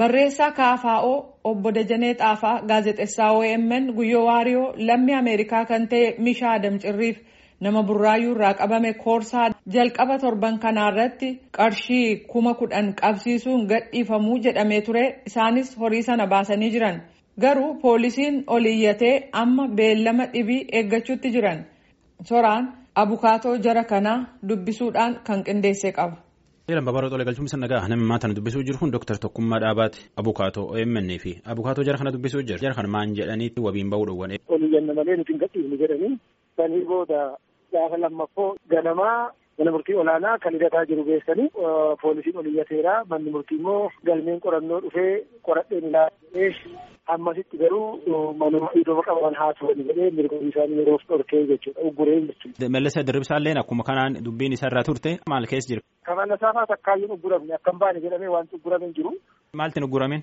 Barreessaa KFO obbo Dajanee Xaafaa gaazexeessaa OMN Guyyoo Waariyoo lammii Ameerikaa kan ta'e Mishaa Adam Cirriif nama burraayyuu irraa qabame koorsaa jalqaba torban kanaarratti qarshii kuma kudhan qabsiisuun gadhiifamuu jedhamee ture isaanis horii sana baasanii jiran. Garuu poolisiin ol iyyatee amma beellama dhibii eeggachuutti jiran. Soraan abukaatoo jara kanaa dubbisuudhaan kan qindeesse qaba. Seeraan babaroo tolee galchuun nagaa namni maatan dubbisuu jiru kun Dr. Tokkummaa Dhaabaati. Abukaatoo OMN fi abukaatoo jara kana dubbisuu jira. Jara kana maan jedhaniitti wabiin bahuu dhowwane. Olii ganna malee nuti hin gadhiifne jedhanii sanii booda gaafa lammaffoo ganamaa mana murtii olaanaa kan hidhataa jiru geessanii poolisiin ol iyyateera manni murtii immoo galmeen qorannoo dhufee qoradheen ilaalee ammasitti garuu manuma iddoo qaban haasawanii jedhee mirga isaanii yeroof dhorkee jechuudha ugguree jechuudha. Mallisa Dirribsaalleen akkuma kanaan dubbiin isa irraa turte maal keessa jira? Kaman saafaa takkaayyuun ugguramne akka hin baane jedhamee wanti uggurame jiru. Maaltiin ugguramin?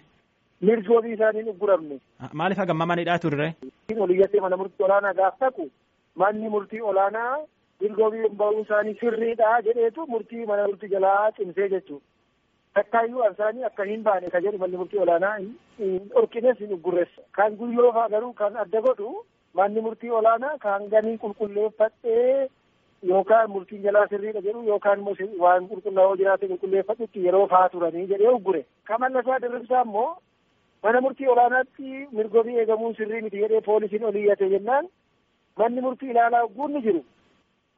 Mirgi wabii isaaniin ugguramne. Maaliif hagamma manidhaa turre? Ol iyyatee mana murtii olaanaa gaaf taqu manni murtii olaanaa wabii bahuu isaanii sirriidha jedheetu murtii mana murtii jalaa cimsee jechuudha. Takkaayyuu isaanii akka hin baane ka jedhu manni murtii olaanaa dhorkines hin uggurreessa. Kan guyyoo fa'aa garuu kan adda godhu manni murtii olaanaa kan ganii qulqulleeffadhee yookaan murtiin jalaa sirriidha jedhu yookaan immoo waan qulqullaa'oo jiraate qulqulleeffadhutti yeroo fa'aa turanii jedhee uggure. Kamannasaa dirribsaa immoo mana murtii olaanaatti mirgobii eegamuun sirrii miti jedhee poolisiin ol iyyate jennaan manni murtii ilaalaa guunni jiru.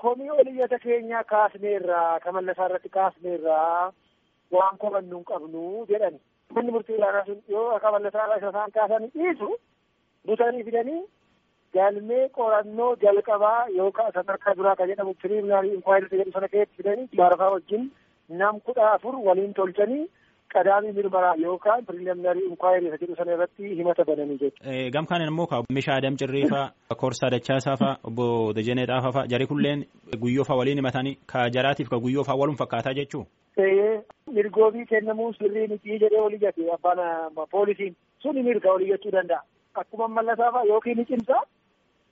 Komii ol iyyata keenyaa kaasneerraa kamannasaa irratti kaasneerraa waan kobannu hin qabnu jedhani. Manni murtii olaanaa sun yoo kamannasaa irraa isa isaan kaasanii dhiisu butanii fidanii galmee qorannoo jalqabaa yookaan sadarkaa duraa kan jedhamu piriminaarii inkwaayirii jedhu sana keessatti fidanii maarfaa wajjin nam kudha afur waliin tolchanii qadaamii mirmaraa yookaan piriminaarii inkwaayirii jedhu sana irratti himata bananii jechuudha. Gam kaaniin immoo Mishaa Adam Cirriifaa, Koorsaa Dachaasaa faa, Obbo Dajanee Xaafaa faa, jari kulleen guyyoo faa waliin himatanii ka jaraatiif ka guyyoo faa walum fakkaataa jechuu. Mirgoobii kennamuu sirrii miti jedhee ol iyyate abbaan poolisiin suni mirga ol iyyachuu danda'a. Akkuma mallasaa faa yookiin ni cimsa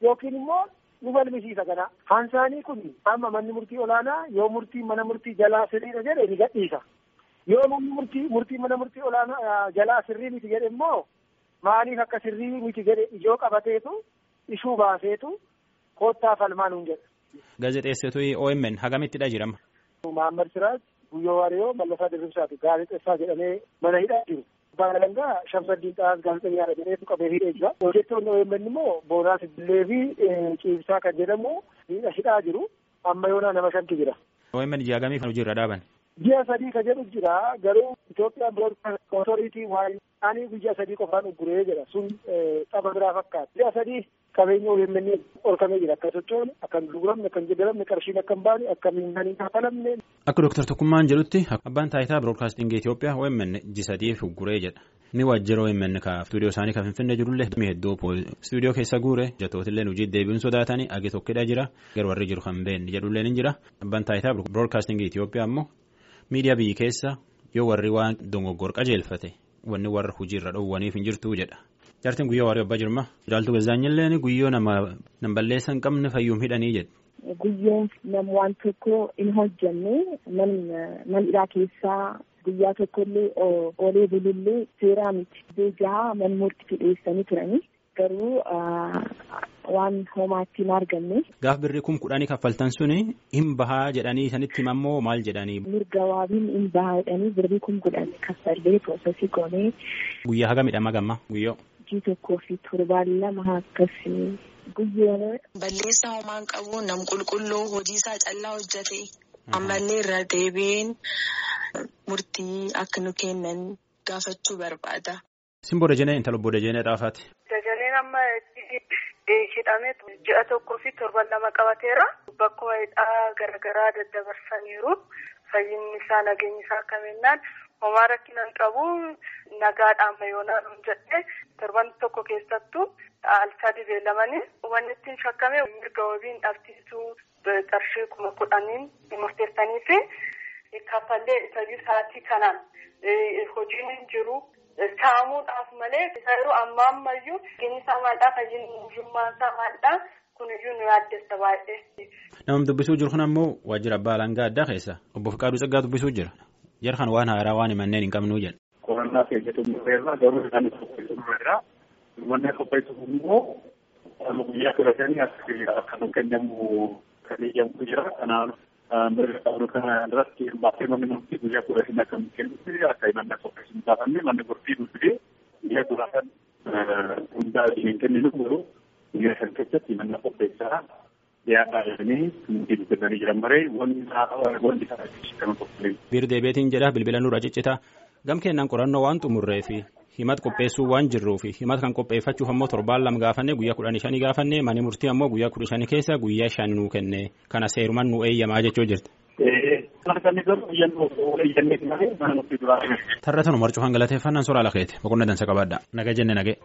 yookiin immoo nu falmisiisa kana. Hansaanii kun amma manni murtii olaanaa yoo murtii mana murtii jalaa sirriidha jedhe ni gadhiisa. Yoo manni murtii murtii mana murtii olaanaa jalaa sirrii miti jedhe immoo maaliif akka sirrii miti jedhe ijoo qabateetu ishuu baaseetu koottaa falmaa nuun jedha. Gaazexeessituu OMN hagamittidha jirama. Maammar Siraaj Guyyoo Waariyoo Mallasaa Dirribsaati gaazexeessaa jedhamee mana hidhaa jiru. Abbaan Alangaa Shamsaddiin Xaas gaazexeessaadha jedheetu qabee hidhee jira. Hojjettoonni OMN immoo Boonaa Siddilee fi Ciibsaa kan jedhamu hidhaa jiru. Amma yoonaa nama shanti jira. OMN ji'a gamii kan hojiirra dhaaban. Ji'a sadii kan jedhu jira garuu Itoophiyaan Broadcast Authority waan ani guyyaa sadii qofaan ugguree jedha sun xaba biraa fakkaata. Ji'a sadii qabeenya OMN dhorkamee jira akka sochoone akka hin gurguramne akka hin jedhamne qarshiin akka hin baane akka hin kafalamne. Akka Dooktar Tokkummaan jedhutti abbaan taayitaa Broadcasting Itoophiyaa OMN ji'a sadiif ugguree jedha. Ni waajjira OMN ka stuudiyoo isaanii kan finfinnee jirullee hedduu stuudiyoo keessa guure hojjettootillee hojii deebiin sodaatanii agi tokkidha jira garuu warri jiru kan beekne jedhullee ni jira abbaan taayitaa Broadcasting Itoophiyaa ammoo miidiyaa biyyi keessa yoo warri waan dogoggora qajeelfate wanni warra hojiirra dhowwaniif hin jirtu jedha. Jaartiin guyyaa waarii abbaa jirma. Jaaltu gazaanyillee guyyoo nama nam balleessa hin qabne fayyuum hidhanii jedha. Guyyoon nama waan tokko hin hojjenne man'idhaa keessaa guyyaa tokkollee oolee bulullee seeraa miti. Jaha man murtii dhiyeessanii turanii garuu waan homaatti hin arganne. Gaaf birrii kum kudhanii kaffaltan suni hin bahaa jedhanii sanitti himammoo maal jedhanii. Mirga waabiin hin bahaa jedhanii birrii kum kudhanii kaffallee proosesii goonee. Guyyaa haga midhama gamma guyyoo. Hojii tokkoo fi torbaan lama akkasii guyyoo. Balleessa homaan qabu nam qulqulluu hojii isaa callaa hojjete ammallee irra deebiin murtii akka nu kennan gaafachuu barbaada. Simboo Dajanee intala obbo Dajanee Xaafaati. Dajaneen amma hidhamee ji'a tokkoo fi torban lama qabateera. Bakkuma hidhaa garaagaraa daddabarsaniiru. Fayyinni isaa nageenyi isaa akka minnaan homaa rakkina hin qabu nagaadhaan mayoonaan hin jedhee torban tokko keessattuu alsaa dibeelamanii wanni ittiin shakkame mirga wabiin dhabsiisuu qarshii kuma kudhaniin murteessanii fi kaffallee sa'aatii kanaan hojiin hin jiru. Saamuudhaaf malee yeroo ammaa ammayyuu gini isaa maaldhaa fayyinummaan isaa maaldhaa kuniyyuu nu yaaddessa baay'ee. Namni dubbisuu jiru kun ammoo waajjira abbaa alangaa addaa keessa obbo Fiqaaduu Tsaggaa dubbisuu jira. Jara kan waan haaraa waan himanneen hin qabnuu jedha. qorannaa keenya xumurreerra garuu isaan qopheessu jira. Manni qopheessuuf immoo guyyaa shanii akka kennamu kan eeyyamu jira. Kanaaf kana irratti hirmaatee manni murtii guyyaa kudha shanii akka nu kennutti akka manni qopheessu hin taafanne manni murtii nu fidee guyyaa kudha shan hundaa hin kenninu garuu guyyaa shan keessatti manni qopheessaa dhiyaataa jedhanii murtii dubbisanii jiran maree wanni wanti kana kan qopheessu. Biir deebeetiin jedha bilbila nurra ciccita gam kennaan qorannoo waan xumurree fi himat qopheessuu waan jirruu fi himat kan qopheeffachuuf ammoo torbaan lama gaafanne guyyaa kudhanii shanii gaafanne manni murtii ammoo guyyaa kudha shanii keessa guyyaa shan nuu kenne kana seeruman nu eeyyamaa jechuu jirti. Tarra tanu marcuu hangalateeffannaan soraa lakeeti boqonna dansa qabaadha naga jenne nagee.